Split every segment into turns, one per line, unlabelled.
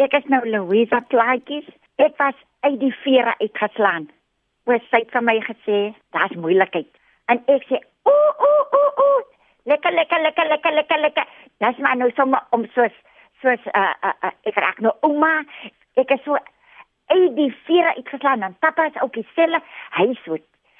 Ek is nou Louisa Plaatjies. Ek was uit die vere uitgeslaan. Oor sy het vir my gesê, daar's moeilikheid. En ek sê, "Ooh, ooh, ooh, ooh. Lekker, lekker, lekker, lekker, lekker, lekker." Dis maar nou sommer om soos soos uh, uh, uh ek raak nou ouma. Ek is so uit die vere uitgeslaan en pappa is ook dieselfde. Hy so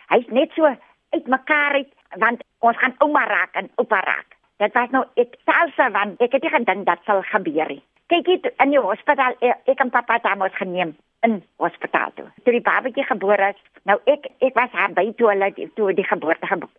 hy's net so uitmekaar uit want ons gaan ouma raak en oupa raak. Dit was nou ek selfs want ek het nie gedink dat sal gebeur nie. Kyk hier in die hospitaal ek, ek en pappa het hom geneem in hospitaal toe. Toe die babatjie gebore is, nou ek ek was haar by toe hulle toe die geboorte gebeur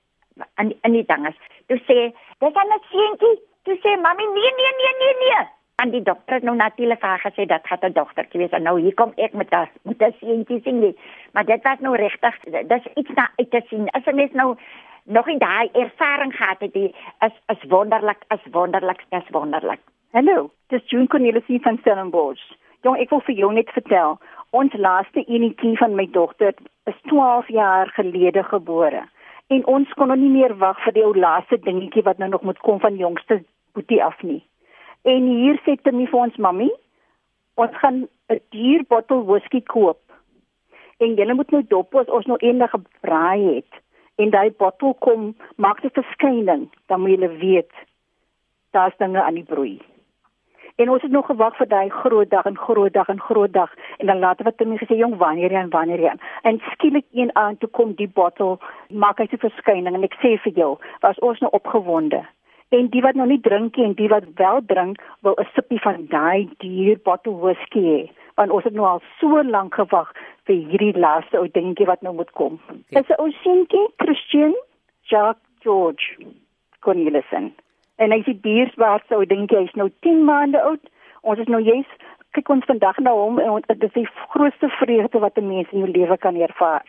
in in die dinges. Toe sê, "Dis 'n seentjie." Toe sê mammy, "Nee, nee, nee, nee, nee." En die dokter het nou natuurlik haar gesê dat gaan 'n dogtertjie wees. En nou hier kom ek met 'n met 'n seentjie sien jy. Maar dit was nou regtig, dis iets na uit te sien. As 'n mens nou nog in daai ervaring gehad het, die is is wonderlik, is wonderlik, is wonderlik.
Hallo, dis June Cornelis van Stellenbosch. Jong, ek wil vir jou net vertel, ons laaste enetjie van my dogter is 12 jaar gelede gebore. En ons kon nog nie meer wag vir die ou laaste dingetjie wat nou nog moet kom van jongste boetie af nie. En hier sê Timmy vir ons mami, ons gaan 'n duur bottel whisky koop. En jy moet nou dop as ons nog eendag gebraai het en daai bottel kom, maak dit verskyning, dan moet jy weet daar's dinge aan die broei. En ons het nog gewag vir daai groot dag en groot dag en groot dag en dan later wat Timmy gesê jong wanneer en wanneer en en skielik een aand toe kom die bottel maak hy se verskyning en ek sê vir jou was ons nou opgewonde En die wat nog nie drink nie en die wat wel drink, wil 'n sippie van daai duur bottle whisky hê. Want ons het nou al so lank gewag vir hierdie laaste ou dingetjie wat nou moet kom. Dit is 'n ou seentjie, Christian Jacques George Cornelissen. En hy is die diersbaarste ou dingetjie, hy's nou 10 maande oud. Ons is nou juis kyk ons vandag na hom en dit is die grootste vreugde wat 'n mens in jou lewe kan ervaar.